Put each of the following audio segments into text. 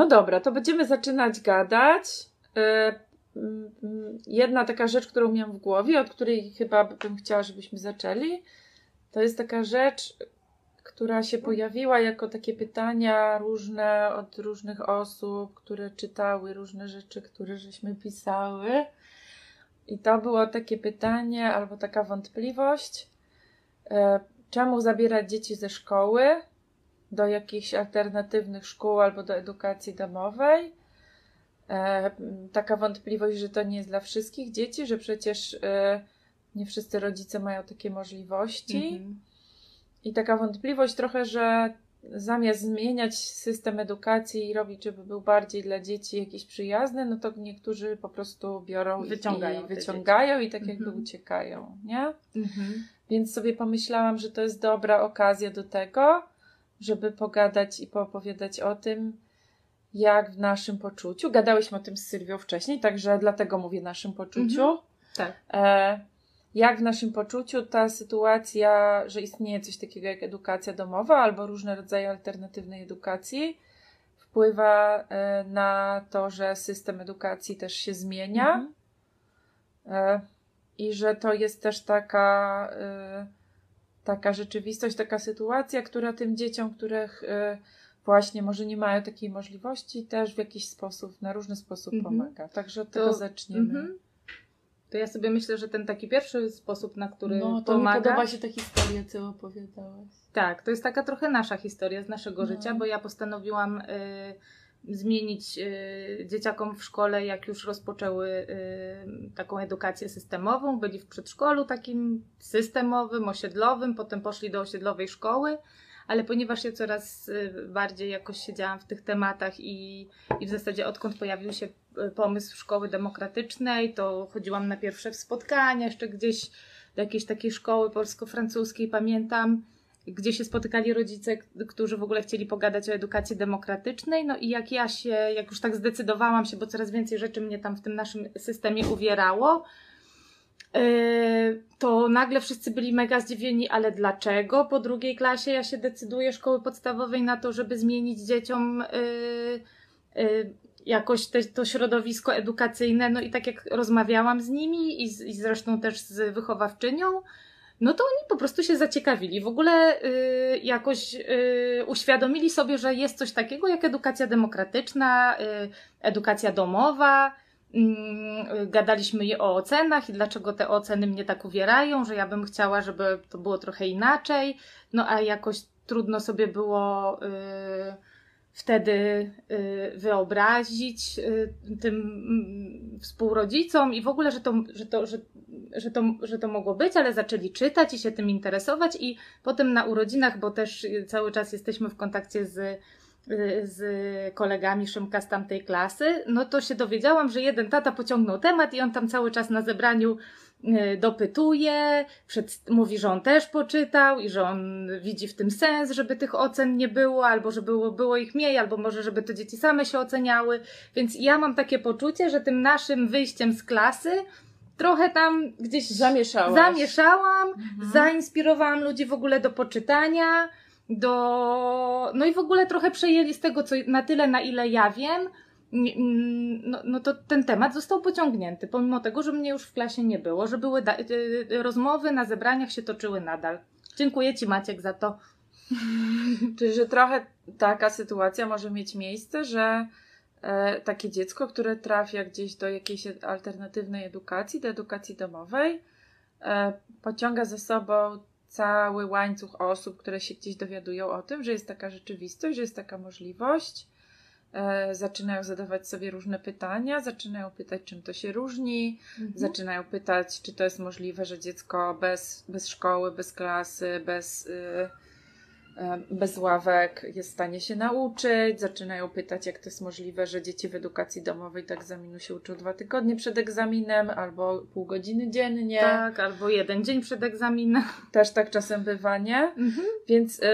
No dobra, to będziemy zaczynać gadać. E, mm, jedna taka rzecz, którą miałam w głowie, od której chyba bym chciała, żebyśmy zaczęli, to jest taka rzecz, która się pojawiła jako takie pytania różne od różnych osób, które czytały różne rzeczy, które żeśmy pisały. I to było takie pytanie albo taka wątpliwość, e, czemu zabierać dzieci ze szkoły do jakichś alternatywnych szkół albo do edukacji domowej. E, taka wątpliwość, że to nie jest dla wszystkich dzieci, że przecież e, nie wszyscy rodzice mają takie możliwości. Mhm. I taka wątpliwość trochę, że zamiast zmieniać system edukacji i robić, żeby był bardziej dla dzieci jakiś przyjazny, no to niektórzy po prostu biorą wyciągają i wyciągają i tak jakby mhm. uciekają, nie? Mhm. Więc sobie pomyślałam, że to jest dobra okazja do tego, żeby pogadać i poopowiadać o tym, jak w naszym poczuciu. Gadałyśmy o tym z Sylwią wcześniej, także dlatego mówię naszym poczuciu. Mhm. Tak. E, jak w naszym poczuciu ta sytuacja, że istnieje coś takiego jak edukacja domowa albo różne rodzaje alternatywnej edukacji, wpływa e, na to, że system edukacji też się zmienia mhm. E, i że to jest też taka, e, taka rzeczywistość, taka sytuacja, która tym dzieciom, których właśnie może nie mają takiej możliwości, też w jakiś sposób, na różny sposób mhm. pomaga. Także od to, tego zaczniemy. Mhm. To ja sobie myślę, że ten taki pierwszy sposób, na który no, to pomaga... mi podoba się ta historia, co opowiadałaś. Tak, to jest taka trochę nasza historia z naszego no. życia, bo ja postanowiłam y, zmienić y, dzieciakom w szkole, jak już rozpoczęły y, taką edukację systemową. Byli w przedszkolu takim systemowym, osiedlowym, potem poszli do osiedlowej szkoły ale ponieważ ja coraz y, bardziej jakoś siedziałam w tych tematach i, i w zasadzie odkąd pojawił się pomysł szkoły demokratycznej, to chodziłam na pierwsze spotkania, jeszcze gdzieś do jakiejś takiej szkoły polsko-francuskiej, pamiętam, gdzie się spotykali rodzice, którzy w ogóle chcieli pogadać o edukacji demokratycznej. No i jak ja się, jak już tak zdecydowałam się, bo coraz więcej rzeczy mnie tam w tym naszym systemie uwierało, Yy, to nagle wszyscy byli mega zdziwieni, ale dlaczego po drugiej klasie ja się decyduję szkoły podstawowej na to, żeby zmienić dzieciom yy, yy, jakoś te, to środowisko edukacyjne, no i tak jak rozmawiałam z nimi i, z, i zresztą też z wychowawczynią, no to oni po prostu się zaciekawili. W ogóle y, jakoś y, uświadomili sobie, że jest coś takiego jak edukacja demokratyczna, y, edukacja domowa, Mm, gadaliśmy o ocenach i dlaczego te oceny mnie tak uwierają, że ja bym chciała, żeby to było trochę inaczej. No a jakoś trudno sobie było y, wtedy y, wyobrazić y, tym y, współrodzicom i w ogóle, że to, że, to, że, że, to, że to mogło być, ale zaczęli czytać i się tym interesować i potem na urodzinach, bo też cały czas jesteśmy w kontakcie z z kolegami Szymka z tamtej klasy, no to się dowiedziałam, że jeden tata pociągnął temat i on tam cały czas na zebraniu y, dopytuje, przed, mówi, że on też poczytał i że on widzi w tym sens, żeby tych ocen nie było, albo żeby było, było ich mniej, albo może żeby to dzieci same się oceniały. Więc ja mam takie poczucie, że tym naszym wyjściem z klasy trochę tam gdzieś zamieszałam, mhm. zainspirowałam ludzi w ogóle do poczytania, do. No i w ogóle trochę przejęli z tego, co na tyle, na ile ja wiem. No, no to ten temat został pociągnięty, pomimo tego, że mnie już w klasie nie było, że były y, y, rozmowy na zebraniach się toczyły nadal. Dziękuję Ci Maciek za to. Czyli, że trochę taka sytuacja może mieć miejsce, że e, takie dziecko, które trafia gdzieś do jakiejś alternatywnej edukacji, do edukacji domowej, e, pociąga ze sobą cały łańcuch osób, które się gdzieś dowiadują o tym, że jest taka rzeczywistość, że jest taka możliwość. E, zaczynają zadawać sobie różne pytania, zaczynają pytać, czym to się różni, mhm. zaczynają pytać, czy to jest możliwe, że dziecko bez, bez szkoły, bez klasy, bez. Y, bez ławek jest w stanie się nauczyć, zaczynają pytać, jak to jest możliwe, że dzieci w edukacji domowej do egzaminu się uczą dwa tygodnie przed egzaminem, albo pół godziny dziennie. Tak, albo jeden dzień przed egzaminem. Też tak czasem bywa, nie? Mhm. Więc y,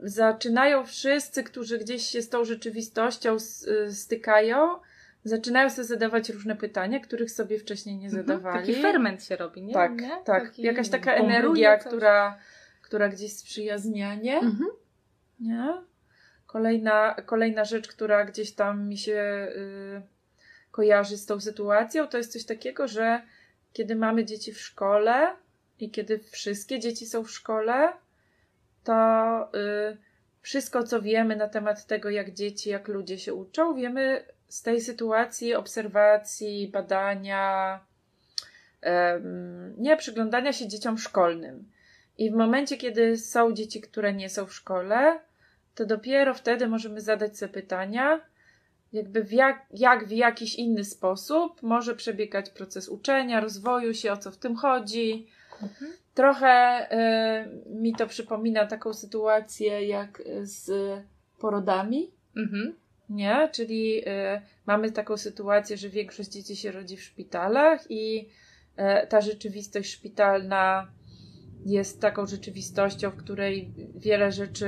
zaczynają wszyscy, którzy gdzieś się z tą rzeczywistością y, stykają, zaczynają sobie zadawać różne pytania, których sobie wcześniej nie mhm. zadawali. Taki ferment się robi, nie? Tak, nie? tak. Taki Jakaś taka energia, która która gdzieś sprzyja zmianie. Mhm. Nie? kolejna, kolejna rzecz, która gdzieś tam mi się y, kojarzy z tą sytuacją, to jest coś takiego, że kiedy mamy dzieci w szkole i kiedy wszystkie dzieci są w szkole, to y, wszystko, co wiemy na temat tego, jak dzieci, jak ludzie się uczą, wiemy z tej sytuacji, obserwacji, badania, nie przyglądania się dzieciom szkolnym. I w momencie, kiedy są dzieci, które nie są w szkole, to dopiero wtedy możemy zadać sobie pytania, jakby w jak, jak w jakiś inny sposób może przebiegać proces uczenia, rozwoju się, o co w tym chodzi. Mhm. Trochę y, mi to przypomina taką sytuację jak z porodami. Mhm. Nie? Czyli y, mamy taką sytuację, że większość dzieci się rodzi w szpitalach i y, ta rzeczywistość szpitalna jest taką rzeczywistością, w której wiele rzeczy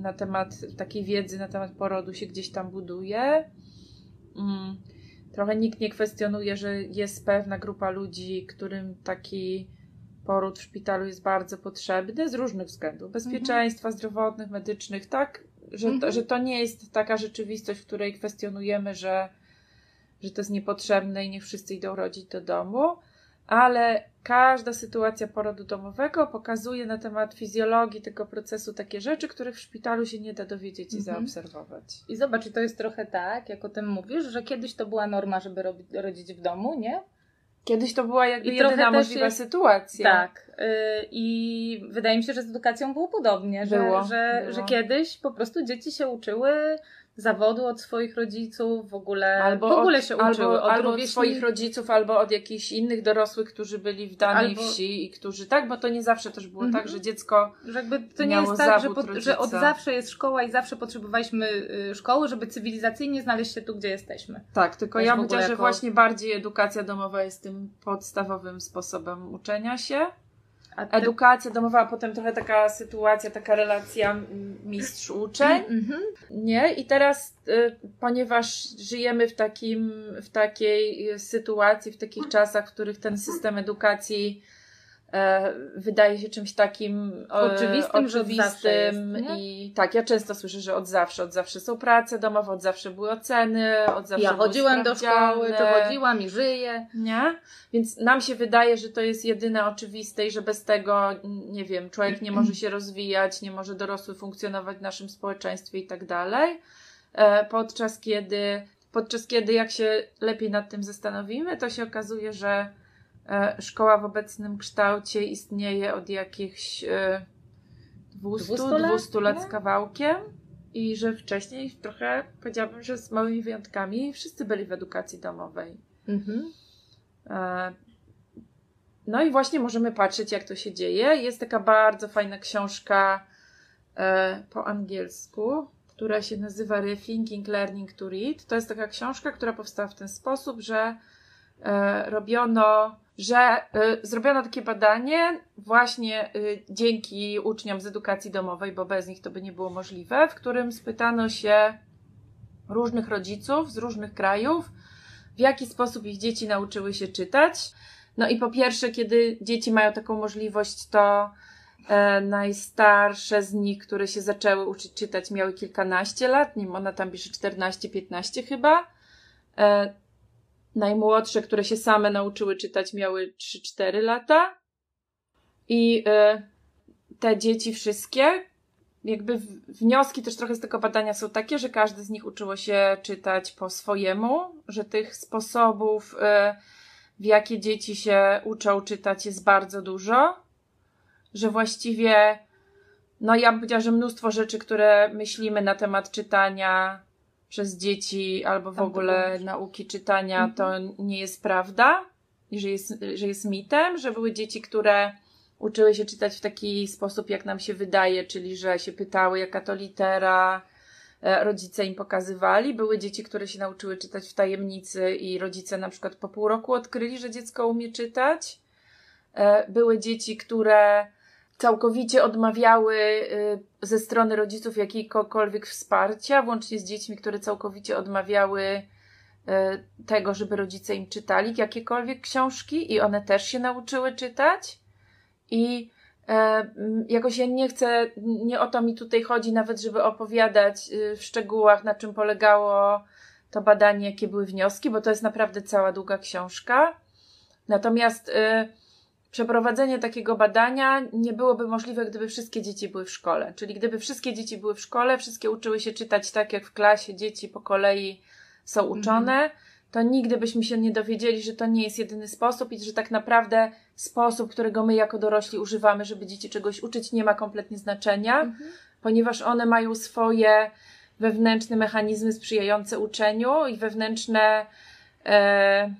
na temat takiej wiedzy na temat porodu się gdzieś tam buduje. Mm. Trochę nikt nie kwestionuje, że jest pewna grupa ludzi, którym taki poród w szpitalu jest bardzo potrzebny z różnych względów bezpieczeństwa mhm. zdrowotnych, medycznych, tak? Że, mhm. to, że to nie jest taka rzeczywistość, w której kwestionujemy, że, że to jest niepotrzebne i niech wszyscy idą rodzić do domu ale każda sytuacja porodu domowego pokazuje na temat fizjologii tego procesu takie rzeczy, których w szpitalu się nie da dowiedzieć i mhm. zaobserwować. I zobacz, i to jest trochę tak, jak o tym mówisz, że kiedyś to była norma, żeby robić, rodzić w domu, nie? Kiedyś to była jakby I jedyna możliwa jest, sytuacja. Tak. Yy, I wydaje mi się, że z edukacją było podobnie, że, było, że, było. że kiedyś po prostu dzieci się uczyły zawodu od swoich rodziców, w ogóle, albo w ogóle od, się uczyły. Albo, od, albo od swoich rodziców, albo od jakichś innych dorosłych, którzy byli w danej albo... wsi i którzy, tak, bo to nie zawsze też było tak, że dziecko że jakby to nie jest tak, że, po, że, od zawsze jest szkoła i zawsze potrzebowaliśmy y, szkoły, żeby cywilizacyjnie znaleźć się tu, gdzie jesteśmy. Tak, tylko też ja myślę, jako... że właśnie bardziej edukacja domowa jest tym podstawowym sposobem uczenia się. Ty... Edukacja domowa, a potem trochę taka sytuacja, taka relacja mistrz-uczeń. Mm -hmm. Nie? I teraz, y, ponieważ żyjemy w, takim, w takiej sytuacji, w takich czasach, w których ten system edukacji wydaje się czymś takim e, oczywistym, oczywistym jest, i tak, ja często słyszę, że od zawsze, od zawsze są prace domowe, od zawsze były oceny, od zawsze Ja chodziłam do szkoły, to chodziłam i żyję. Nie? Więc nam się wydaje, że to jest jedyne oczywiste i że bez tego, nie wiem, człowiek nie może się rozwijać, nie może dorosły funkcjonować w naszym społeczeństwie i tak dalej. E, podczas kiedy, podczas kiedy jak się lepiej nad tym zastanowimy, to się okazuje, że E, szkoła w obecnym kształcie istnieje od jakichś 200, e, 200 lat, 200 lat z kawałkiem i że wcześniej trochę, powiedziałabym, że z małymi wyjątkami wszyscy byli w edukacji domowej. Mhm. E, no i właśnie możemy patrzeć, jak to się dzieje. Jest taka bardzo fajna książka po angielsku, która się nazywa Rethinking Learning to Read. To jest taka książka, która powstała w ten sposób, że robiono że y, zrobiono takie badanie właśnie y, dzięki uczniom z edukacji domowej, bo bez nich to by nie było możliwe, w którym spytano się różnych rodziców z różnych krajów, w jaki sposób ich dzieci nauczyły się czytać. No i po pierwsze, kiedy dzieci mają taką możliwość, to e, najstarsze z nich, które się zaczęły uczyć czytać, miały kilkanaście lat, nim ona tam pisze 14-15 chyba. E, Najmłodsze, które się same nauczyły czytać, miały 3-4 lata. I y, te dzieci wszystkie, jakby wnioski też trochę z tego badania są takie, że każdy z nich uczyło się czytać po swojemu, że tych sposobów, y, w jakie dzieci się uczą czytać, jest bardzo dużo, że właściwie, no ja bym powiedziała, że mnóstwo rzeczy, które myślimy na temat czytania, przez dzieci albo w ogóle nauki czytania, mhm. to nie jest prawda, że jest, że jest mitem, że były dzieci, które uczyły się czytać w taki sposób, jak nam się wydaje, czyli że się pytały, jaka to litera, e, rodzice im pokazywali. Były dzieci, które się nauczyły czytać w tajemnicy i rodzice na przykład po pół roku odkryli, że dziecko umie czytać. E, były dzieci, które całkowicie odmawiały y, ze strony rodziców jakiegokolwiek wsparcia, włącznie z dziećmi, które całkowicie odmawiały y, tego, żeby rodzice im czytali jakiekolwiek książki i one też się nauczyły czytać. I E, jakoś ja nie chcę, nie o to mi tutaj chodzi, nawet żeby opowiadać y, w szczegółach, na czym polegało to badanie, jakie były wnioski, bo to jest naprawdę cała długa książka. Natomiast y, przeprowadzenie takiego badania nie byłoby możliwe, gdyby wszystkie dzieci były w szkole. Czyli gdyby wszystkie dzieci były w szkole, wszystkie uczyły się czytać tak, jak w klasie dzieci po kolei są uczone. Mhm to nigdy byśmy się nie dowiedzieli, że to nie jest jedyny sposób i że tak naprawdę sposób, którego my jako dorośli używamy, żeby dzieci czegoś uczyć, nie ma kompletnie znaczenia, mhm. ponieważ one mają swoje wewnętrzne mechanizmy sprzyjające uczeniu i wewnętrzne. E,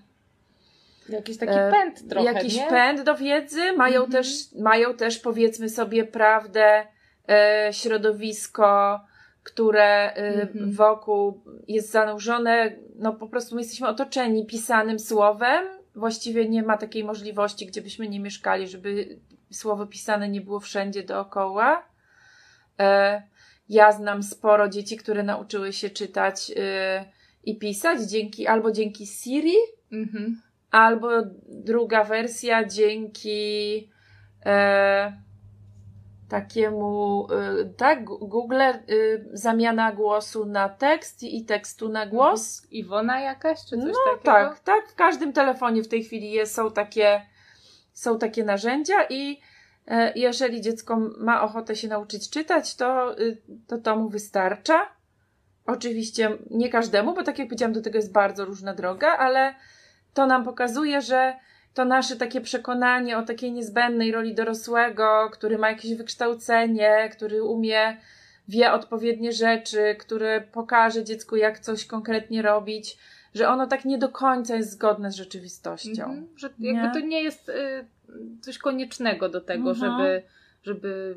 Jakiś taki e, pęd trochę, Jakiś nie? pęd do wiedzy. Mają, mhm. też, mają też, powiedzmy sobie, prawdę, e, środowisko, które mm wokół jest zanurzone, no po prostu my jesteśmy otoczeni pisanym słowem. Właściwie nie ma takiej możliwości, gdzie byśmy nie mieszkali, żeby słowo pisane nie było wszędzie dookoła. E, ja znam sporo dzieci, które nauczyły się czytać e, i pisać dzięki albo dzięki Siri, mm-hmm. Albo druga wersja dzięki takiemu, y, tak, Google y, zamiana głosu na tekst i tekstu na głos. Mhm. Iwona jakaś, czy coś no, takiego? tak, tak. W każdym telefonie w tej chwili jest, są takie, są takie narzędzia i e, jeżeli dziecko ma ochotę się nauczyć czytać, to, y, to to mu wystarcza. Oczywiście nie każdemu, bo tak jak powiedziałam, do tego jest bardzo różna droga, ale to nam pokazuje, że to nasze takie przekonanie o takiej niezbędnej roli dorosłego, który ma jakieś wykształcenie, który umie, wie odpowiednie rzeczy, który pokaże dziecku, jak coś konkretnie robić, że ono tak nie do końca jest zgodne z rzeczywistością. Mhm, że jakby nie? to nie jest y, coś koniecznego do tego, mhm. żeby, żeby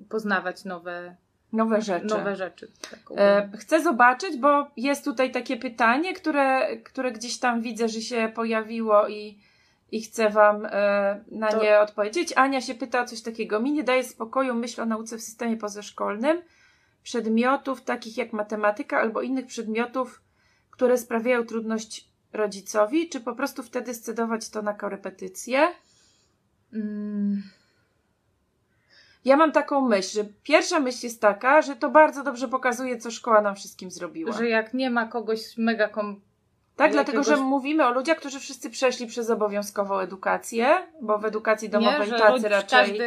y, poznawać nowe Nowe rzeczy. Nowe rzeczy. Tak e, chcę zobaczyć, bo jest tutaj takie pytanie, które, które gdzieś tam widzę, że się pojawiło i i chcę Wam e, na to... nie odpowiedzieć. Ania się pyta o coś takiego. Mi nie daje spokoju myśl o nauce w systemie pozaszkolnym przedmiotów takich jak matematyka albo innych przedmiotów, które sprawiają trudność rodzicowi, czy po prostu wtedy scedować to na korepetycję? Mm. Ja mam taką myśl, że pierwsza myśl jest taka, że to bardzo dobrze pokazuje, co szkoła nam wszystkim zrobiła. Że jak nie ma kogoś mega kom tak, dlatego że mówimy o ludziach, którzy wszyscy przeszli przez obowiązkową edukację, bo w edukacji domowej nie, tacy raczej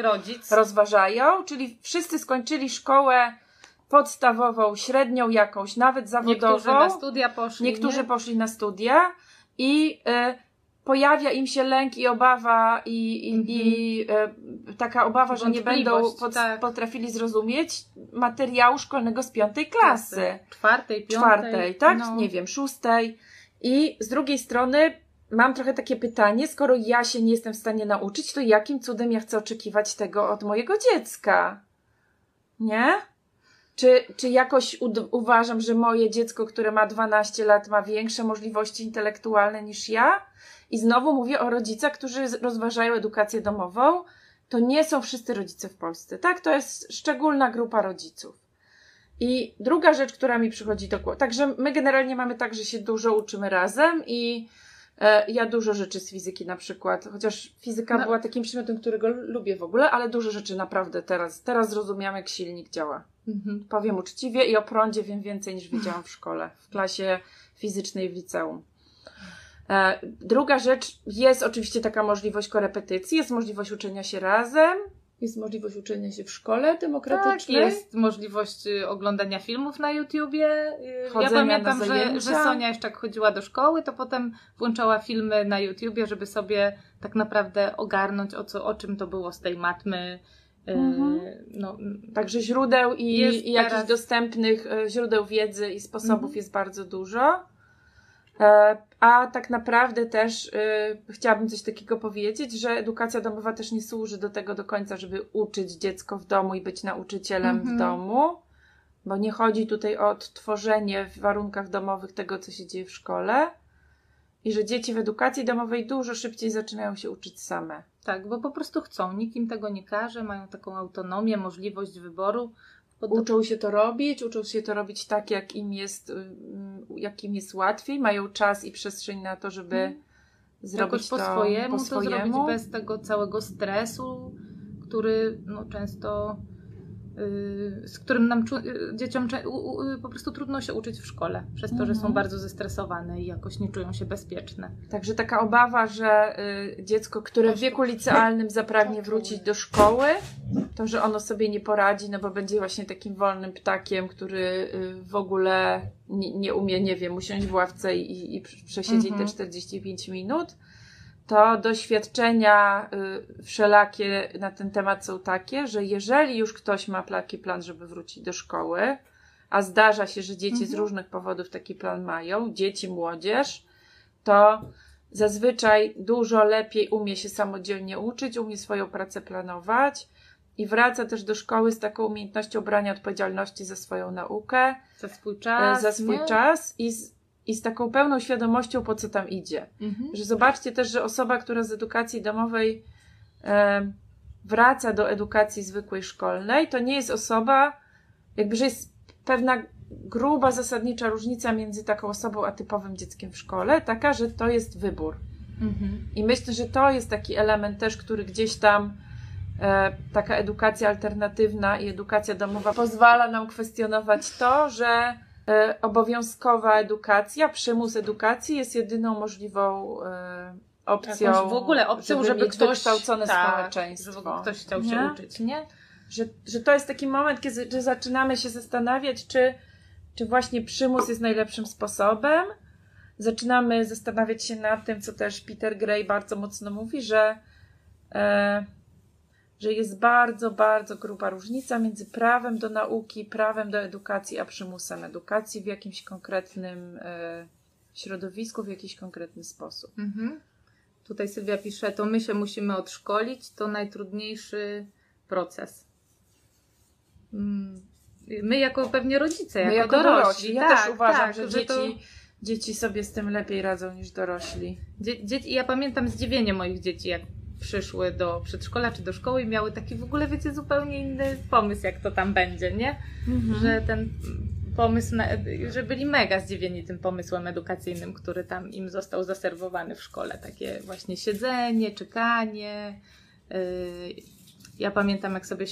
rozważają, czyli wszyscy skończyli szkołę podstawową, średnią jakąś, nawet zawodową. Niektórzy na studia poszli. Niektórzy nie? poszli na studia i y, pojawia im się lęk i obawa i, i, i y, taka obawa, że nie będą pod, tak. potrafili zrozumieć materiału szkolnego z piątej klasy. Czwartej, piątej. Czwartej, tak? No. Nie wiem, szóstej. I z drugiej strony mam trochę takie pytanie, skoro ja się nie jestem w stanie nauczyć, to jakim cudem ja chcę oczekiwać tego od mojego dziecka? Nie? Czy, czy jakoś uważam, że moje dziecko, które ma 12 lat, ma większe możliwości intelektualne niż ja? I znowu mówię o rodzicach, którzy rozważają edukację domową. To nie są wszyscy rodzice w Polsce, tak? To jest szczególna grupa rodziców. I druga rzecz, która mi przychodzi do głowy, także my generalnie mamy tak, że się dużo uczymy razem i e, ja dużo rzeczy z fizyki na przykład, chociaż fizyka no. była takim przedmiotem, którego lubię w ogóle, ale dużo rzeczy naprawdę teraz, teraz zrozumiałam, jak silnik działa. Mhm. Powiem uczciwie i o prądzie wiem więcej niż wiedziałam w szkole, w klasie fizycznej w liceum. E, druga rzecz, jest oczywiście taka możliwość korepetycji, jest możliwość uczenia się razem, jest możliwość uczenia się w szkole demokratycznej. Tak, jest możliwość y, oglądania filmów na YouTubie. Y, Chodzenia ja pamiętam, że, że Sonia jeszcze jak chodziła do szkoły, to potem włączała filmy na YouTubie, żeby sobie tak naprawdę ogarnąć o, co, o czym to było z tej matmy. Y, mhm. No, Także źródeł i, i jakichś teraz... dostępnych źródeł wiedzy i sposobów mhm. jest bardzo dużo. E, a tak naprawdę też chciałabym coś takiego powiedzieć, że edukacja domowa też nie służy do tego do końca, żeby uczyć dziecko w domu i być nauczycielem w mhm. domu, bo nie chodzi tutaj o odtworzenie w warunkach domowych tego, co się dzieje w szkole. I że dzieci w edukacji domowej dużo szybciej zaczynają się uczyć same. Tak, bo po prostu chcą, nikt im tego nie każe, mają taką autonomię, możliwość wyboru. Uczą się to robić, uczą się to robić tak, jak im jest, y, jak im jest łatwiej, mają czas i przestrzeń na to, żeby hmm. zrobić po to swojemu, po swojemu, to zrobić bez tego całego stresu, który no, często z którym nam y, dzieciom po prostu trudno się uczyć w szkole, przez to, że są mhm. bardzo zestresowane i jakoś nie czują się bezpieczne. Także taka obawa, że y, dziecko, które w wieku licealnym zapragnie wrócić do szkoły, to, że ono sobie nie poradzi, no bo będzie właśnie takim wolnym ptakiem, który w ogóle nie, nie umie, nie wiem, usiąść w ławce i, i przesiedzieć mhm. te 45 minut to doświadczenia y, wszelakie na ten temat są takie, że jeżeli już ktoś ma taki plan, żeby wrócić do szkoły, a zdarza się, że dzieci mhm. z różnych powodów taki plan mają, dzieci, młodzież, to zazwyczaj dużo lepiej umie się samodzielnie uczyć, umie swoją pracę planować i wraca też do szkoły z taką umiejętnością brania odpowiedzialności za swoją naukę, za swój czas, za swój czas i z, i z taką pełną świadomością, po co tam idzie. Mhm. Że zobaczcie też, że osoba, która z edukacji domowej e, wraca do edukacji zwykłej szkolnej, to nie jest osoba, jakby, że jest pewna gruba, zasadnicza różnica między taką osobą a typowym dzieckiem w szkole, taka, że to jest wybór. Mhm. I myślę, że to jest taki element też, który gdzieś tam e, taka edukacja alternatywna i edukacja domowa pozwala nam kwestionować to, że E, obowiązkowa edukacja, przymus edukacji jest jedyną możliwą e, opcją. Jakąś w ogóle opcją, żeby, żeby ktoś kształcone tak, społeczeństwo. Żeby ktoś chciał nie? się uczyć, nie? Że, że to jest taki moment, kiedy zaczynamy się zastanawiać, czy, czy właśnie przymus jest najlepszym sposobem. Zaczynamy zastanawiać się nad tym, co też Peter Gray bardzo mocno mówi, że e, że jest bardzo, bardzo gruba różnica między prawem do nauki, prawem do edukacji, a przymusem edukacji w jakimś konkretnym e, środowisku, w jakiś konkretny sposób. Mhm. Tutaj Sylwia pisze, to my się musimy odszkolić, to najtrudniejszy proces. Mm, my jako pewnie rodzice, jako, jako dorośli. dorośli. Ja tak, też uważam, tak, że, że dzieci, to... dzieci sobie z tym lepiej radzą niż dorośli. Dzie- ja pamiętam zdziwienie moich dzieci, jak przyszły do przedszkola czy do szkoły i miały taki w ogóle, wiecie, zupełnie inny pomysł, jak to tam będzie, nie? Mhm. Że ten pomysł, na, że byli mega zdziwieni tym pomysłem edukacyjnym, który tam im został zaserwowany w szkole. Takie właśnie siedzenie, czekanie. Yy, ja pamiętam, jak sobie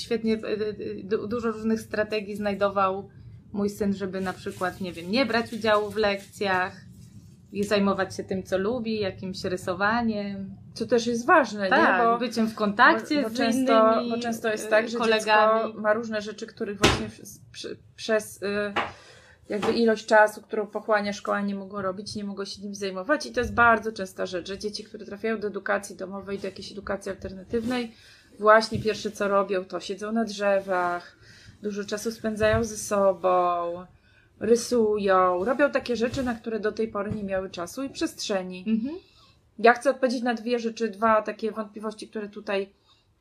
świetnie, yy, dużo różnych strategii znajdował mój syn, żeby na przykład, nie wiem, nie brać udziału w lekcjach i zajmować się tym, co lubi, jakimś rysowaniem. Co też jest ważne, tak, nie? Bo, byciem w kontakcie bo, bo z często, innymi Bo często jest tak, że kolegami. dziecko ma różne rzeczy, których właśnie przez y, jakby ilość czasu, którą pochłania szkoła, nie mogą robić, nie mogą się nim zajmować. I to jest bardzo częsta rzecz, że dzieci, które trafiają do edukacji domowej, do jakiejś edukacji alternatywnej, właśnie pierwsze co robią, to siedzą na drzewach, dużo czasu spędzają ze sobą, rysują, robią takie rzeczy, na które do tej pory nie miały czasu i przestrzeni. Mhm. Ja chcę odpowiedzieć na dwie rzeczy, dwa takie wątpliwości, które tutaj.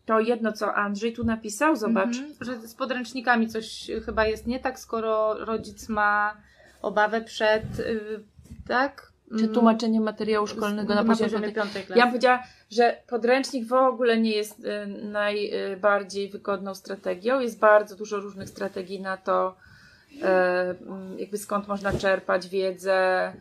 To jedno, co Andrzej tu napisał, zobacz. Mhm, że z podręcznikami coś chyba jest nie tak, skoro rodzic ma obawę przed, yy, tak? Czy mm. tłumaczenie materiału szkolnego na, na poziomie piątej klasy? Ja powiedziała, że podręcznik w ogóle nie jest y, najbardziej wygodną strategią. Jest bardzo dużo różnych strategii na to, y, jakby skąd można czerpać wiedzę,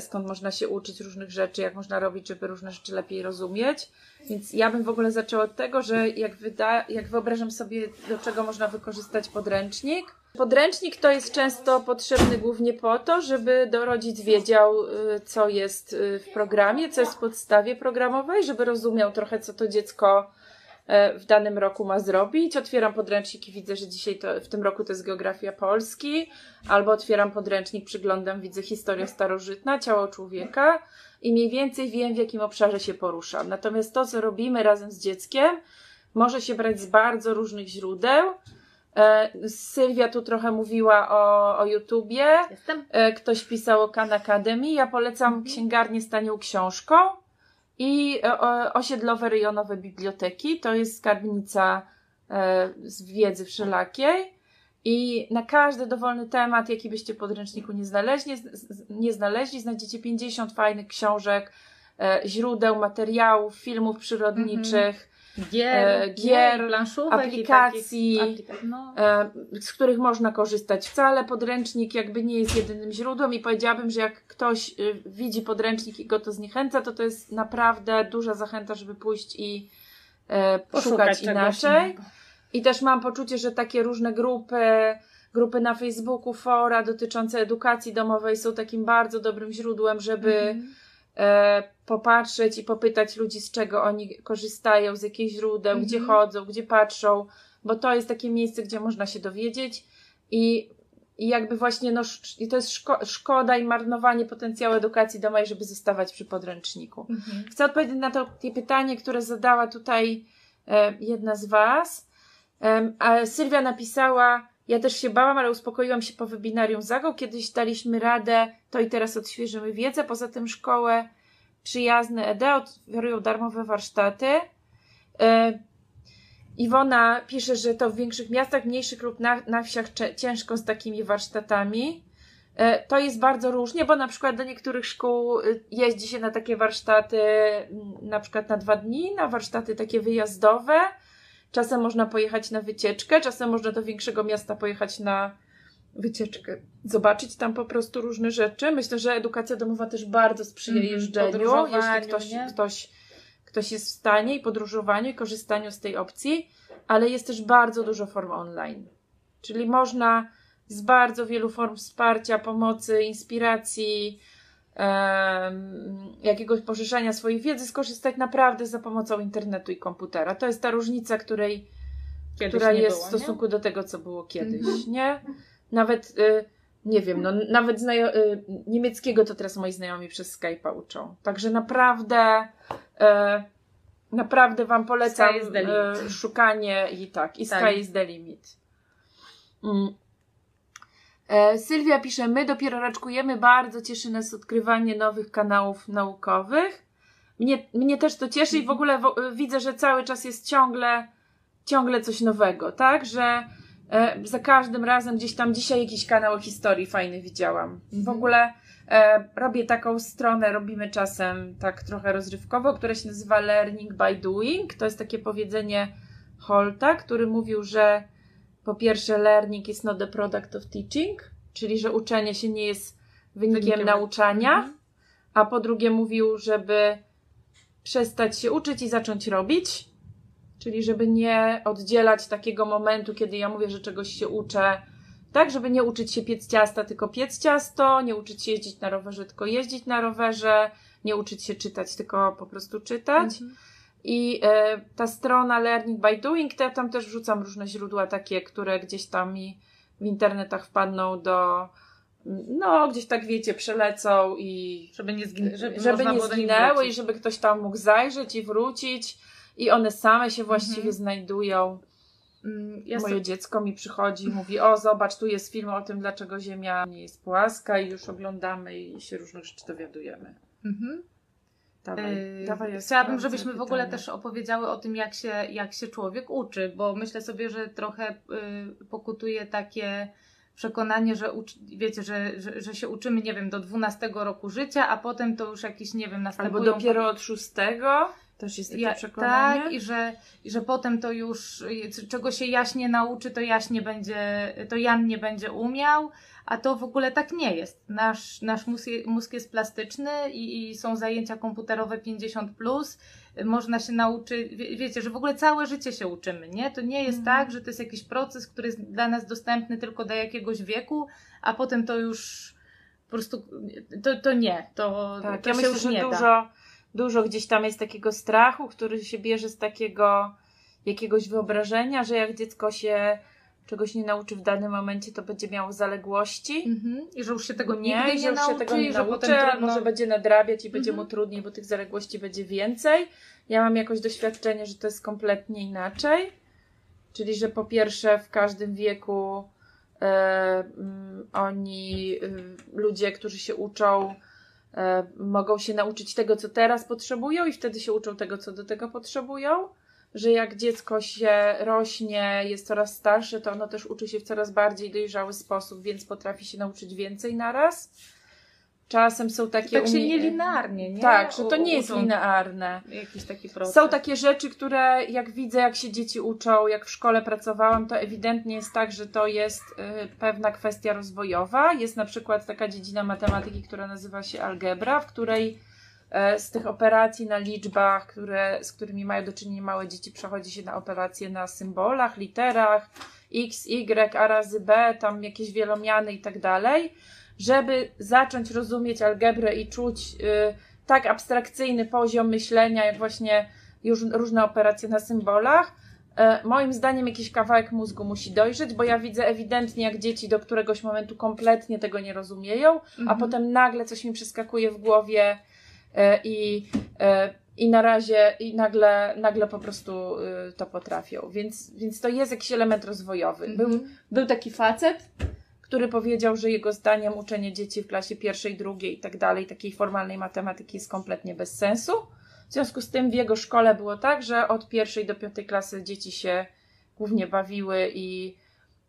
skąd można się uczyć różnych rzeczy, jak można robić, żeby różne rzeczy lepiej rozumieć. Więc ja bym w ogóle zaczęła od tego, że jak, wyda, jak wyobrażam sobie, do czego można wykorzystać podręcznik. Podręcznik to jest często potrzebny głównie po to, żeby rodzic wiedział, y, co jest y, w programie, co jest w podstawie programowej, żeby rozumiał trochę, co to dziecko E, w danym roku ma zrobić. Otwieram podręcznik i widzę, że dzisiaj to, w tym roku to jest geografia Polski, albo otwieram podręcznik, przyglądam, widzę historia starożytna, ciało człowieka i mniej więcej wiem, w jakim obszarze się poruszam. Natomiast to, co robimy razem z dzieckiem, może się brać z bardzo różnych źródeł. E, Sylwia tu trochę mówiła o, o YouTubie. Jestem. E, ktoś pisał o Khan Academy. Ja polecam mhm. księgarnię z tanią książką i e, osiedlowe rejonowe biblioteki. To jest skarbnica e, z wiedzy wszelakiej. I na każdy dowolny temat, jaki byście w podręczniku nie znaleźli, nie znaleźli znajdziecie 50 fajnych książek, e, źródeł, materiałów, filmów przyrodniczych, gier, e, gier aplikacji, no. z których można korzystać. Wcale podręcznik jakby nie jest jedynym źródłem i powiedziałabym, że jak ktoś y, widzi podręcznik i go to zniechęca, to to jest naprawdę duża zachęta, żeby pójść i e, szukać inaczej. I też mam poczucie, że takie różne grupy, grupy na Facebooku, fora dotyczące edukacji domowej są takim bardzo dobrym źródłem, żeby mhm. e, popatrzeć i popytać ludzi, z czego oni korzystają, z jakich źródeł, mhm. gdzie chodzą, gdzie patrzą, bo to jest takie miejsce, gdzie można się dowiedzieć i, i jakby właśnie no, i to jest szko szkoda i marnowanie potencjału edukacji domowej, żeby zostawać przy podręczniku. Mhm. Chcę odpowiedzieć na to pytanie, które zadała tutaj e, jedna z Was. E, a Sylwia napisała, ja też się bałam, ale uspokoiłam się po webinarium Zago. Kiedyś daliśmy radę, to i teraz odświeżymy wiedzę. Poza tym szkołę przyjazne ED oferują darmowe warsztaty. E, Iwona pisze, że to w większych miastach, mniejszych lub na, na wsiach ciężko z takimi warsztatami. E, to jest bardzo różnie, bo na przykład do niektórych szkół y, jeździ się na takie warsztaty na przykład na dwa dni, na warsztaty takie wyjazdowe. Czasem można pojechać na wycieczkę, czasem można do większego miasta pojechać na wycieczkę, zobaczyć tam po prostu różne rzeczy. Myślę, że edukacja domowa też bardzo sprzyja mm, jeżdżeniu, jeśli ktoś, ktoś ktoś jest w stanie i podróżowaniu i korzystaniu z tej opcji, ale jest też bardzo dużo form online. Czyli można z bardzo wielu form wsparcia, pomocy, inspiracji, jakiegoś pożyczania swojej wiedzy skorzystać naprawdę za pomocą internetu i komputera. To jest ta różnica, której, która jest było, w stosunku nie? do tego, co było kiedyś, mhm. nie? Nawet, y, nie wiem, no, nawet znajo- y, niemieckiego to teraz moi znajomi przez Skype'a uczą. Także naprawdę E, naprawdę Wam polecam e, szukanie i tak, i tak. sky is the limit. Mm. E, Sylwia pisze, my dopiero raczkujemy, bardzo cieszy nas odkrywanie nowych kanałów naukowych. Mnie, mnie też to cieszy i w ogóle w, widzę, że cały czas jest ciągle, ciągle coś nowego, tak? Że e, za każdym razem gdzieś tam dzisiaj jakiś kanał historii fajny widziałam. W mhm. ogóle E, robię taką stronę, robimy czasem tak trochę rozrywkowo, która się nazywa Learning by Doing. To jest takie powiedzenie Holta, który mówił, że po pierwsze, learning is not the product of teaching, czyli że uczenie się nie jest wynikiem, wynikiem. nauczania, mhm. a po drugie mówił, żeby przestać się uczyć i zacząć robić, czyli żeby nie oddzielać takiego momentu, kiedy ja mówię, że czegoś się uczę, tak, żeby nie uczyć się piec ciasta, tylko piec ciasto, nie uczyć się jeździć na rowerze, tylko jeździć na rowerze, nie uczyć się czytać, tylko po prostu czytać. Mhm. I e, ta strona Learning by Doing, to ja tam też wrzucam różne źródła takie, które gdzieś tam mi w internetach wpadną do, no, gdzieś tak wiecie, przelecą i żeby nie, zgin żeby, żeby nie zginęły i żeby ktoś tam mógł zajrzeć i wrócić i one same się właściwie mhm. znajdują. Mm, ja Moje so... dziecko mi przychodzi i mówi: O, zobacz, tu jest film o tym, dlaczego Ziemia nie jest płaska, i już oglądamy i się różnych rzeczy dowiadujemy. Mhm. Dawaj, yy, dawaj Chciałabym, żebyśmy pytanie. w ogóle też opowiedziały o tym, jak się, jak się człowiek uczy, bo myślę sobie, że trochę yy, pokutuje takie przekonanie, że uczy, wiecie, że, że, że, się uczymy, nie wiem, do 12 roku życia, a potem to już jakiś, nie wiem, następują... Albo dopiero od 6? Też jest takie ja, przekonanie. Tak, i że, i że potem to już, czego się jaśnie nauczy, to jaśnie będzie, to Jan nie będzie umiał, a to w ogóle tak nie jest. Nasz, nasz mózg, mózg jest plastyczny i, i są zajęcia komputerowe 50+, plus, można się nauczyć, wie, wiecie, że w ogóle całe życie się uczymy, nie? To nie jest mhm. tak, że to jest jakiś proces, który jest dla nas dostępny tylko do jakiegoś wieku, a potem to już po prostu, to, to nie, to, tak, to ja się myślę, już że nie dużo, da dużo gdzieś tam jest takiego strachu, który się bierze z takiego jakiegoś wyobrażenia, że jak dziecko się czegoś nie nauczy w danym momencie, to będzie miało zaległości. Mhm. I że już się tego nie, nigdy nie, że nauczy, się tego nie nauczy, a może będzie nadrabiać i będzie mhm. mu trudniej, bo tych zaległości będzie więcej. Ja mam jakoś doświadczenie, że to jest kompletnie inaczej. Czyli, że po pierwsze w każdym wieku e, oni, y, ludzie, którzy się uczą, mogą się nauczyć tego, co teraz potrzebują, i wtedy się uczą tego, co do tego potrzebują. Że jak dziecko się rośnie, jest coraz starsze, to ono też uczy się w coraz bardziej dojrzały sposób, więc potrafi się nauczyć więcej naraz. Czasem są takie. Tak się umie... nielinearnie, nie? Tak, że to nie jest linearne. Jakiś taki proces. Są takie rzeczy, które jak widzę, jak się dzieci uczą, jak w szkole pracowałam, to ewidentnie jest tak, że to jest y, pewna kwestia rozwojowa. Jest na przykład taka dziedzina matematyki, która nazywa się algebra, w której e, z tych operacji na liczbach, które, z którymi mają do czynienia małe dzieci, przechodzi się na operacje na symbolach, literach, x, y, a razy b, tam jakieś wielomiany i tak dalej, żeby zacząć rozumieć algebrę i czuć y, tak abstrakcyjny poziom myślenia, jak właśnie już różne operacje na symbolach, E, moim zdaniem jakiś kawałek mózgu musi dojrzeć, bo ja widzę ewidentnie, jak dzieci do któregoś momentu kompletnie tego nie rozumieją, mhm. a potem nagle coś mi przeskakuje w głowie e, i, i na razie i nagle, nagle po prostu to potrafią. Więc, więc to jest jakiś element rozwojowy. Mhm. Był, był taki facet, który powiedział, że jego zdaniem uczenie dzieci w klasie pierwszej, drugiej i tak dalej, takiej formalnej matematyki jest kompletnie bez sensu w związku z tym w jego szkole było tak, że od pierwszej do piątej klasy dzieci się głównie bawiły i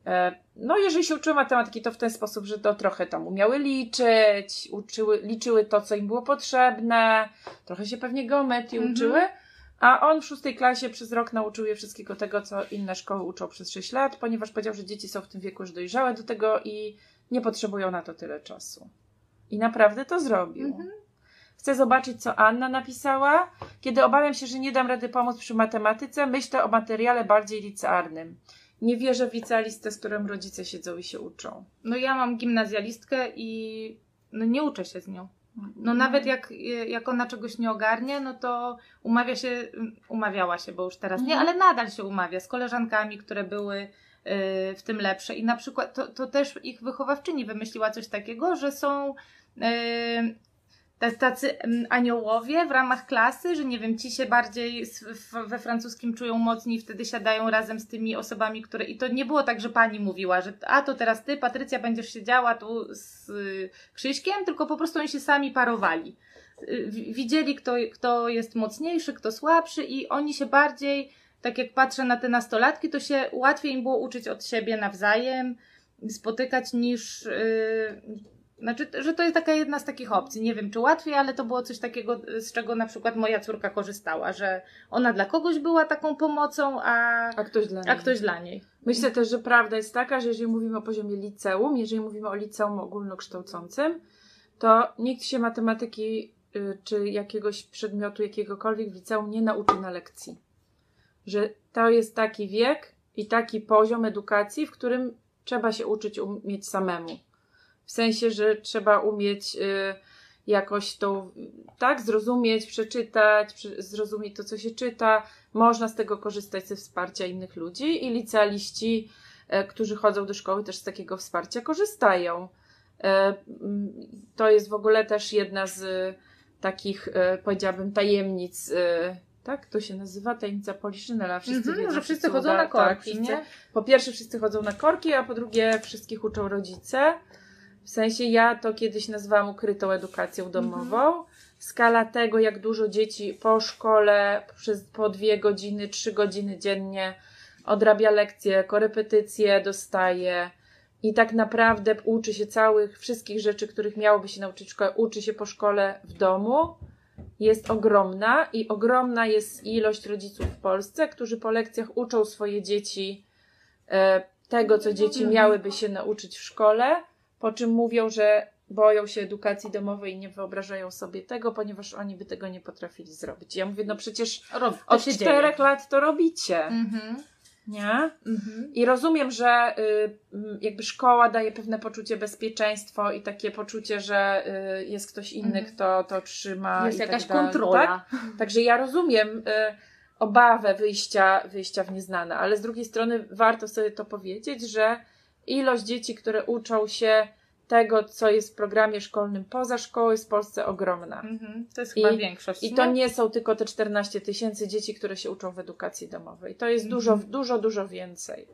e, no, jeżeli się uczyły matematyki, to w ten sposób, że to trochę tam umiały liczyć, uczyły, liczyły to, co im było potrzebne, trochę się pewnie geometrii mhm. uczyły, a on w szóstej klasie przez rok nauczył je wszystkiego tego, co inne szkoły uczą przez sześć lat, ponieważ powiedział, że dzieci są w tym wieku już dojrzałe do tego i nie potrzebują na to tyle czasu. I naprawdę to zrobił. Mhm. Chcę zobaczyć, co Anna napisała. Kiedy obawiam się, że nie dam rady pomóc przy matematyce, myślę o materiale bardziej licearnym. Nie wierzę w licealistę, z którym rodzice siedzą i się uczą. No ja mam gimnazjalistkę i no nie uczę się z nią. No mhm. nawet jak, jak ona czegoś nie ogarnie, no to umawia się, umawiała się, bo już teraz nie, mhm. ale nadal się umawia z koleżankami, które były y, w tym lepsze. I na przykład to, to też ich wychowawczyni wymyśliła coś takiego, że są y, tacy mm, aniołowie w ramach klasy, że nie wiem, ci się bardziej we francuskim czują mocniej, wtedy siadają razem z tymi osobami, które. I to nie było tak, że pani mówiła, że a to teraz ty, Patrycja, będziesz siedziała tu z y, Krzyśkiem, tylko po prostu oni się sami parowali. Y, widzieli, kto, kto jest mocniejszy, kto słabszy, i oni się bardziej, tak jak patrzę na te nastolatki, to się łatwiej im było uczyć od siebie nawzajem, spotykać niż. Yy, znaczy, że to jest taka jedna z takich opcji. Nie wiem, czy łatwiej, ale to było coś takiego, z czego na przykład moja córka korzystała, że ona dla kogoś była taką pomocą, a, a, ktoś, dla a ktoś dla niej. Myślę też, że prawda jest taka, że jeżeli mówimy o poziomie liceum, jeżeli mówimy o liceum ogólnokształcącym, to nikt się matematyki y, czy jakiegoś przedmiotu, jakiegokolwiek w liceum nie nauczy na lekcji. Że to jest taki wiek i taki poziom edukacji, w którym trzeba się uczyć umieć samemu. W sensie, że trzeba umieć y, jakoś to, tak, zrozumieć, przeczytać, zrozumieć to, co się czyta. Można z tego korzystać ze wsparcia innych ludzi i licealiści, y, którzy chodzą do szkoły, też z takiego wsparcia korzystają. Y, to jest w ogóle też jedna z takich, powiedziałabym, tajemnic tak? To się nazywa tajemnica Poliszynela. Wszyscy mm -hmm, wiedzą, że wszyscy chodzą uda, na korki, tak, wszyscy, nie? Po pierwsze wszyscy chodzą na korki, a po drugie wszystkich uczą rodzice. W sensie ja to kiedyś nazwałam ukrytą edukacją domową. Mhm. Skala tego, jak dużo dzieci po szkole przez po dwie godziny, trzy godziny dziennie odrabia lekcje, korepetycje dostaje i tak naprawdę uczy się całych, wszystkich rzeczy, których miałoby się nauczyć w szkole, uczy się po szkole w domu, jest ogromna i ogromna jest ilość rodziców w Polsce, którzy po lekcjach uczą swoje dzieci e, tego, co dzieci miałyby się nauczyć w szkole, po czym mówią, że boją się edukacji domowej i nie wyobrażają sobie tego, ponieważ oni by tego nie potrafili zrobić. Ja mówię, no przecież Rob, od czterech lat to robicie. Mhm. Nie? Mhm. I rozumiem, że y, jakby szkoła daje pewne poczucie bezpieczeństwa i takie poczucie, że y, jest ktoś inny, mhm. kto to trzyma. Jest tak jakaś tak kontrola. Tak? Także ja rozumiem y, obawę wyjścia, wyjścia w nieznane, ale z drugiej strony warto sobie to powiedzieć, że ilość dzieci, które uczą się tego, co jest w programie szkolnym poza szkołą, jest w Polsce ogromna. Mhm, to jest chyba I, większość. I to nie są tylko te 14 tysięcy dzieci, które się uczą w edukacji domowej. To jest mhm. dużo, dużo, dużo więcej.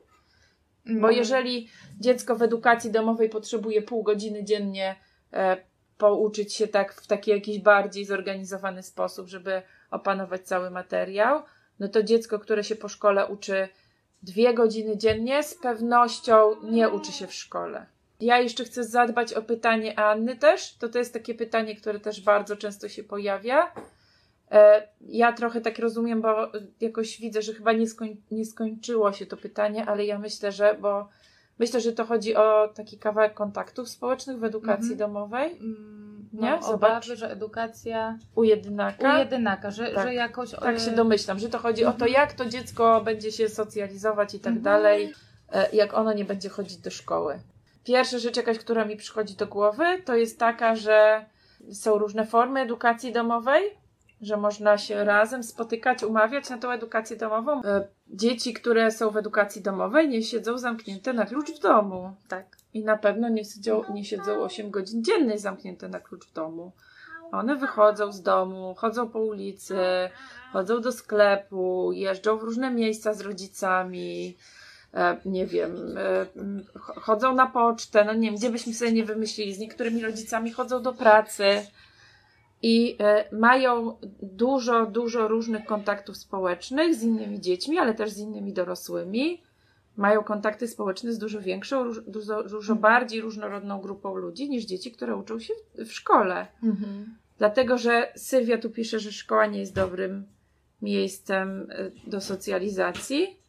Mhm. Bo jeżeli dziecko w edukacji domowej potrzebuje pół godziny dziennie e, pouczyć się tak w taki jakiś bardziej zorganizowany sposób, żeby opanować cały materiał, no to dziecko, które się po szkole uczy dwie godziny dziennie, z pewnością nie uczy się w szkole. Ja jeszcze chcę zadbać o pytanie Anny też. To to jest takie pytanie, które też bardzo często się pojawia. E, ja trochę tak rozumiem, bo jakoś widzę, że chyba nie, skoń, nie skończyło się to pytanie, ale ja myślę, że, bo myślę, że to chodzi o taki kawałek kontaktów społecznych w edukacji mhm. domowej. Mm, Nie? Mam Zobacz. obawy, że edukacja U jedynaka. u jedynaka, że, Tak. że jakoś... Tak się e, domyślam, że to chodzi o to, Mhm. jak to dziecko będzie się socjalizować i tak Mhm. dalej, e, jak ono nie będzie chodzić do szkoły. Pierwsza rzecz jakaś, która mi przychodzi do głowy, to jest taka, że są różne formy edukacji domowej, że można się razem spotykać, umawiać na tą edukację domową. E, Dzieci, które są w edukacji domowej, nie siedzą zamknięte na klucz w domu. Tak. I na pewno nie siedzą, nie siedzą 8 godzin dziennie zamknięte na klucz w domu. One wychodzą z domu, chodzą po ulicy, chodzą do sklepu, jeżdżą w różne miejsca z rodzicami, e, nie wiem, e, chodzą na pocztę, no nie wiem, gdzie byśmy sobie nie wymyślili, z niektórymi rodzicami chodzą do pracy i e, mają dużo, dużo różnych kontaktów społecznych z innymi dziećmi, ale też z innymi dorosłymi. Mają kontakty społeczne z dużo większą, róż- dużo, dużo bardziej różnorodną grupą ludzi niż dzieci, które uczą się w, w szkole. Mhm. Dlatego, że Sylwia tu pisze, że szkoła nie jest dobrym miejscem e, do socjalizacji.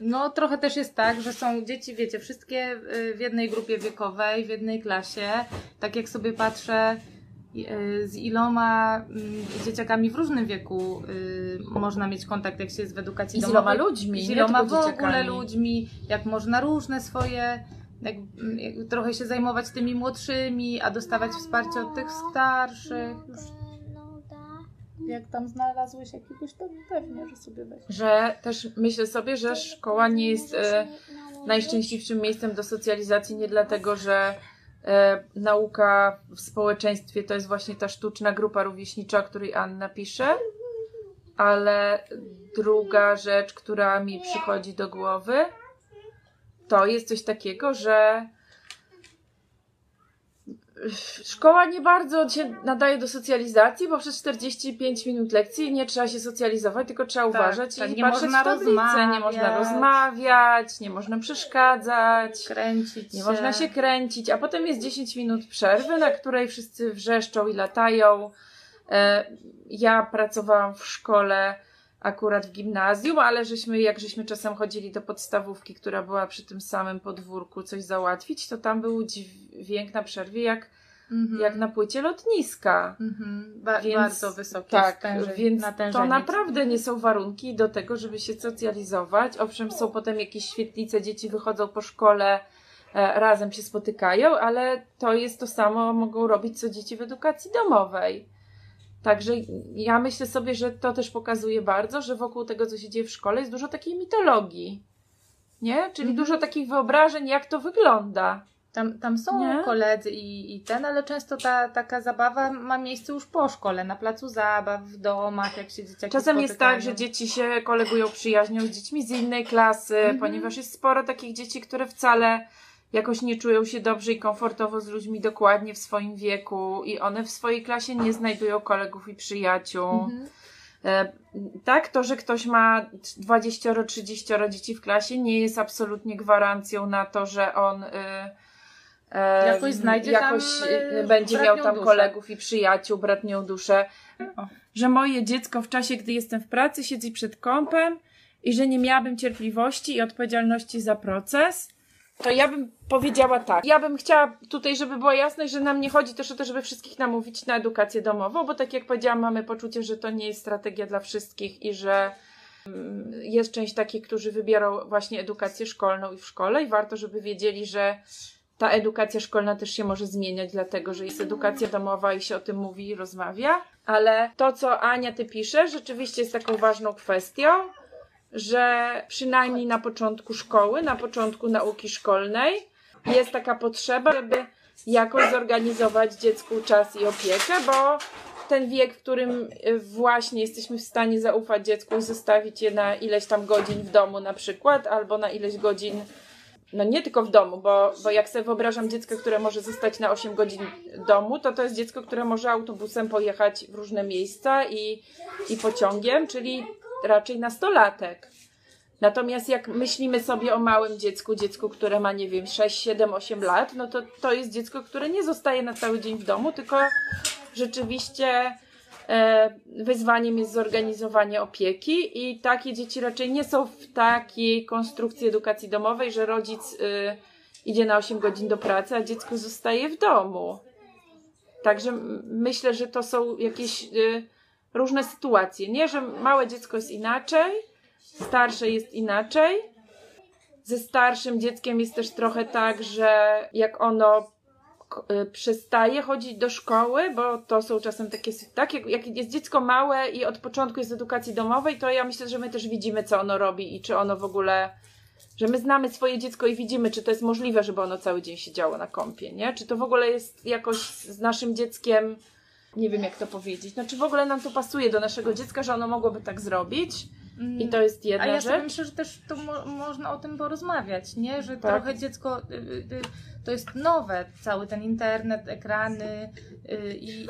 No trochę też jest tak, że są dzieci, wiecie, wszystkie y, w jednej grupie wiekowej, w jednej klasie. Tak jak sobie patrzę, z iloma mm, dzieciakami w różnym wieku y, można mieć kontakt, jak się jest w edukacji I z domowej. iloma ludźmi, z iloma w ogóle dzieciakami. ludźmi, jak można różne swoje, jak, mm, jak trochę się zajmować tymi młodszymi, a dostawać wsparcie od tych starszych. Już jak tam znalazłeś jakiegoś, to pewnie, że sobie weź. Że też myślę sobie, że szkoła nie jest e, najszczęśliwszym miejscem do socjalizacji nie dlatego, że e, nauka w społeczeństwie to jest właśnie ta sztuczna grupa rówieśnicza, o której Anna pisze, ale druga rzecz, która mi przychodzi do głowy, to jest coś takiego, że szkoła nie bardzo się nadaje do socjalizacji, bo przez 45 minut lekcji nie trzeba się socjalizować, tylko trzeba Tak, uważać tak, i nie patrzeć można w tablicę, nie rozmawiać. można rozmawiać, nie można przeszkadzać. Kręcić Nie można się kręcić, a potem jest 10 minut przerwy, na której wszyscy wrzeszczą i latają. E, Ja pracowałam w szkole akurat w gimnazjum, ale żeśmy, jak żeśmy czasem chodzili do podstawówki, która była przy tym samym podwórku, coś załatwić, to tam był dźwięk na przerwie jak, Mhm. jak na płycie lotniska. Mhm. Ba- Więc- bardzo wysokie Tak, więc to naprawdę nie są warunki do tego, żeby się socjalizować. Owszem, są potem jakieś świetlice, dzieci wychodzą po szkole, e, razem się spotykają, ale to jest to samo, mogą robić co dzieci w edukacji domowej. Także ja myślę sobie, że to też pokazuje bardzo, że wokół tego, co się dzieje w szkole, jest dużo takiej mitologii. Nie? Czyli Mhm. dużo takich wyobrażeń, jak to wygląda. Tam, tam są Nie? koledzy i, i ten, ale często ta taka zabawa ma miejsce już po szkole, na placu zabaw, w domach, jak się dzieciaki Czasem jest tak, że dzieci się kolegują, przyjaźnią z dziećmi z innej klasy, Mhm. ponieważ jest sporo takich dzieci, które wcale jakoś nie czują się dobrze i komfortowo z ludźmi dokładnie w swoim wieku i one w swojej klasie nie znajdują kolegów i przyjaciół. Mhm. E, Tak, to, że ktoś ma 20-30 dzieci w klasie nie jest absolutnie gwarancją na to, że on y, e, Jakoś znajdzie jakoś tam, y, y, będzie miał tam duszę. kolegów i przyjaciół, bratnią duszę. O. Że moje dziecko w czasie, gdy jestem w pracy, siedzi przed kąpem i że nie miałabym cierpliwości i odpowiedzialności za proces, to ja bym powiedziała tak. Ja bym chciała tutaj, żeby była jasność, że nam nie chodzi też o to, żeby wszystkich namówić na edukację domową, bo tak jak powiedziałam, mamy poczucie, że to nie jest strategia dla wszystkich i że mm, jest część takich, którzy wybiorą właśnie edukację szkolną i w szkole i warto, żeby wiedzieli, że ta edukacja szkolna też się może zmieniać, dlatego że jest edukacja domowa i się o tym mówi i rozmawia. Ale to, co Ania ty pisze, rzeczywiście jest taką ważną kwestią, że przynajmniej na początku szkoły, na początku nauki szkolnej jest taka potrzeba, żeby jakoś zorganizować dziecku czas i opiekę, bo ten wiek, w którym y, właśnie jesteśmy w stanie zaufać dziecku i zostawić je na ileś tam godzin w domu na przykład, albo na ileś godzin no nie tylko w domu, bo, bo jak sobie wyobrażam dziecko, które może zostać na 8 godzin w domu, to to jest dziecko, które może autobusem pojechać w różne miejsca i, i pociągiem, czyli raczej nastolatek. Natomiast jak myślimy sobie o małym dziecku, dziecku, które ma, nie wiem, 6, 7, 8 lat, no to to jest dziecko, które nie zostaje na cały dzień w domu, tylko rzeczywiście e, wyzwaniem jest zorganizowanie opieki i takie dzieci raczej nie są w takiej konstrukcji edukacji domowej, że rodzic y, idzie na 8 godzin do pracy, a dziecko zostaje w domu. Także myślę, że to są jakieś y, różne sytuacje. Nie, że małe dziecko jest inaczej, starsze jest inaczej. Ze starszym dzieckiem jest też trochę tak, że jak ono y, przestaje chodzić do szkoły, bo to są czasem takie, tak, jak, jak jest dziecko małe i od początku jest edukacji domowej, to ja myślę, że my też widzimy, co ono robi i czy ono w ogóle, że my znamy swoje dziecko i widzimy, czy to jest możliwe, żeby ono cały dzień siedziało na kąpie, nie? Czy to w ogóle jest jakoś z naszym dzieckiem, nie wiem jak to powiedzieć, no czy w ogóle nam to pasuje do naszego dziecka, że ono mogłoby tak zrobić i to jest jedna A ja rzecz. myślę, że też to mo- można o tym porozmawiać, nie? Że Tak. trochę dziecko y, y, to jest nowe, cały ten internet, ekrany y, i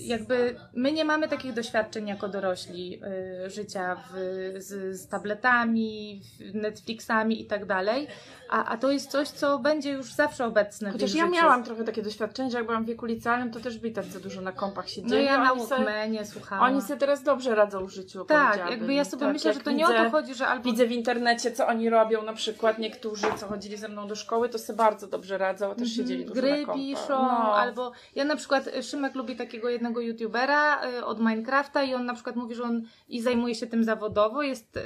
jakby my nie mamy takich doświadczeń jako dorośli y, życia w, z, z tabletami, Netflixami i tak dalej, a, a to jest coś, co będzie już zawsze obecne w Chociaż ja życiu. miałam trochę takie doświadczenie, że jak byłam w wieku licealnym, to też byli tacy dużo na kąpach No siedzieli. ja na Walkmanie słuchałam. oni sobie teraz dobrze radzą w życiu. tak, jakby ja sobie Tak, myślę, że to nie widzę, o to chodzi, że albo Widzę w internecie, co oni robią, na przykład niektórzy, co chodzili ze mną do szkoły, to sobie bardzo dobrze radzą, a też Mhm. siedzieli dużo Gry piszą, No. albo ja na przykład y, Szymek lubi takiego jednego youtubera y, od Minecrafta i on na przykład mówi, że on i zajmuje się tym zawodowo, jest y,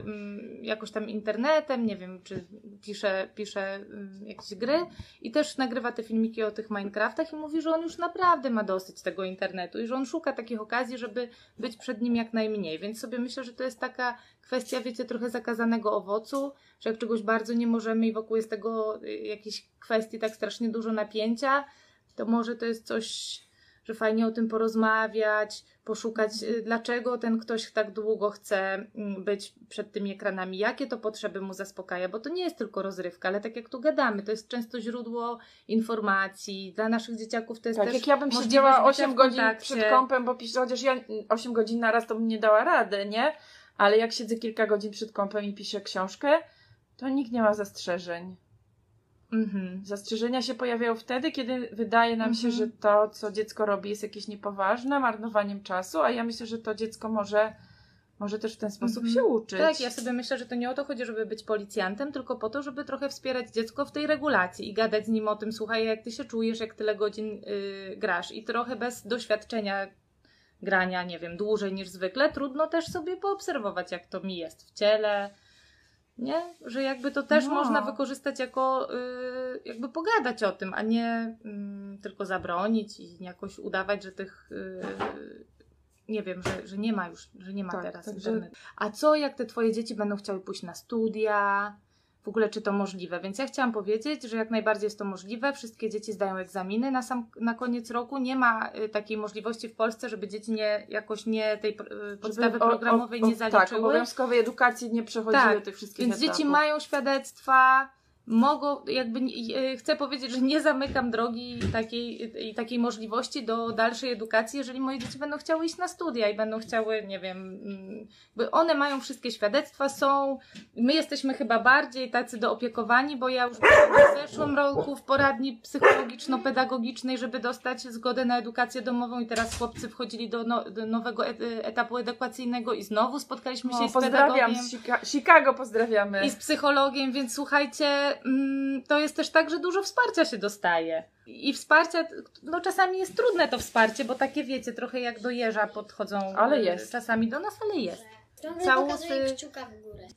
mm, jakoś tam internetem, nie wiem, czy pisze, pisze jakieś gry i też nagrywa te filmiki o tych Minecraftach i mówi, że on już naprawdę ma dosyć tego internetu i że on szuka takich okazji, żeby być przed nim jak najmniej, więc sobie myślę, że to jest taka kwestia, wiecie, trochę zakazanego owocu, że jak czegoś bardzo nie możemy i wokół jest tego y, jakiejś kwestii tak strasznie dużo napięcia, to może to jest coś, że fajnie o tym porozmawiać, poszukać, y, dlaczego ten ktoś tak długo chce mm, być przed tymi ekranami, jakie to potrzeby mu zaspokaja, bo to nie jest tylko rozrywka, ale tak jak tu gadamy, to jest często źródło informacji, dla naszych dzieciaków to jest Tak, też jak ja bym siedziała bycia 8 w godzin przed kąpem, bo piszę, chociaż ja 8 godzin na raz to bym nie dała rady, nie? Ale jak siedzę kilka godzin przed kąpem i piszę książkę, to nikt nie ma zastrzeżeń. Mhm. Zastrzeżenia się pojawiają wtedy, kiedy wydaje nam się, Mhm. że to, co dziecko robi, jest jakieś niepoważne, marnowaniem czasu, a ja myślę, że to dziecko może, może też w ten sposób Mhm. się uczyć. Tak, ja sobie myślę, że to nie o to chodzi, żeby być policjantem, tylko po to, żeby trochę wspierać dziecko w tej regulacji i gadać z nim o tym, słuchaj, jak ty się czujesz, jak tyle godzin yy, grasz. I trochę bez doświadczenia grania, nie wiem, dłużej niż zwykle, trudno też sobie poobserwować, jak to mi jest w ciele. Nie? Że jakby to też No. można wykorzystać jako, yy, jakby pogadać o tym, a nie mm, tylko zabronić i jakoś udawać, że tych, yy, nie wiem, że, że nie ma już, że nie ma Tak, teraz internetu. A co jak te twoje dzieci będą chciały pójść na studia? W ogóle czy to możliwe? Więc ja chciałam powiedzieć, że jak najbardziej jest to możliwe. Wszystkie dzieci zdają egzaminy na sam na koniec roku. Nie ma y, takiej możliwości w Polsce, żeby dzieci nie jakoś nie tej y, podstawy o- programowej o- o- nie Tak, zaliczyły. obowiązkowej edukacji nie przechodziły Tak, tych wszystkich Więc etapów. dzieci mają świadectwa, mogą, jakby e, chcę powiedzieć, że nie zamykam drogi takiej, i takiej możliwości do dalszej edukacji, jeżeli moje dzieci będą chciały iść na studia i będą chciały, nie wiem, mm, by one mają wszystkie świadectwa, są, my jesteśmy chyba bardziej tacy doopiekowani, bo ja już w zeszłym roku w poradni psychologiczno-pedagogicznej, żeby dostać zgodę na edukację domową i teraz chłopcy wchodzili do, no, do nowego et- etapu edukacyjnego i znowu spotkaliśmy się O, z pozdrawiam, pedagogiem. z Chica- Chicago pozdrawiamy. I z psychologiem, więc słuchajcie, mm, to jest też tak, że dużo wsparcia się dostaje. I wsparcia, no czasami jest trudne to wsparcie, bo takie wiecie, trochę jak do jeża podchodzą Ale jest. czasami do nas, ale jest. Ciągle Całusy- pokazuje kciuka w górę.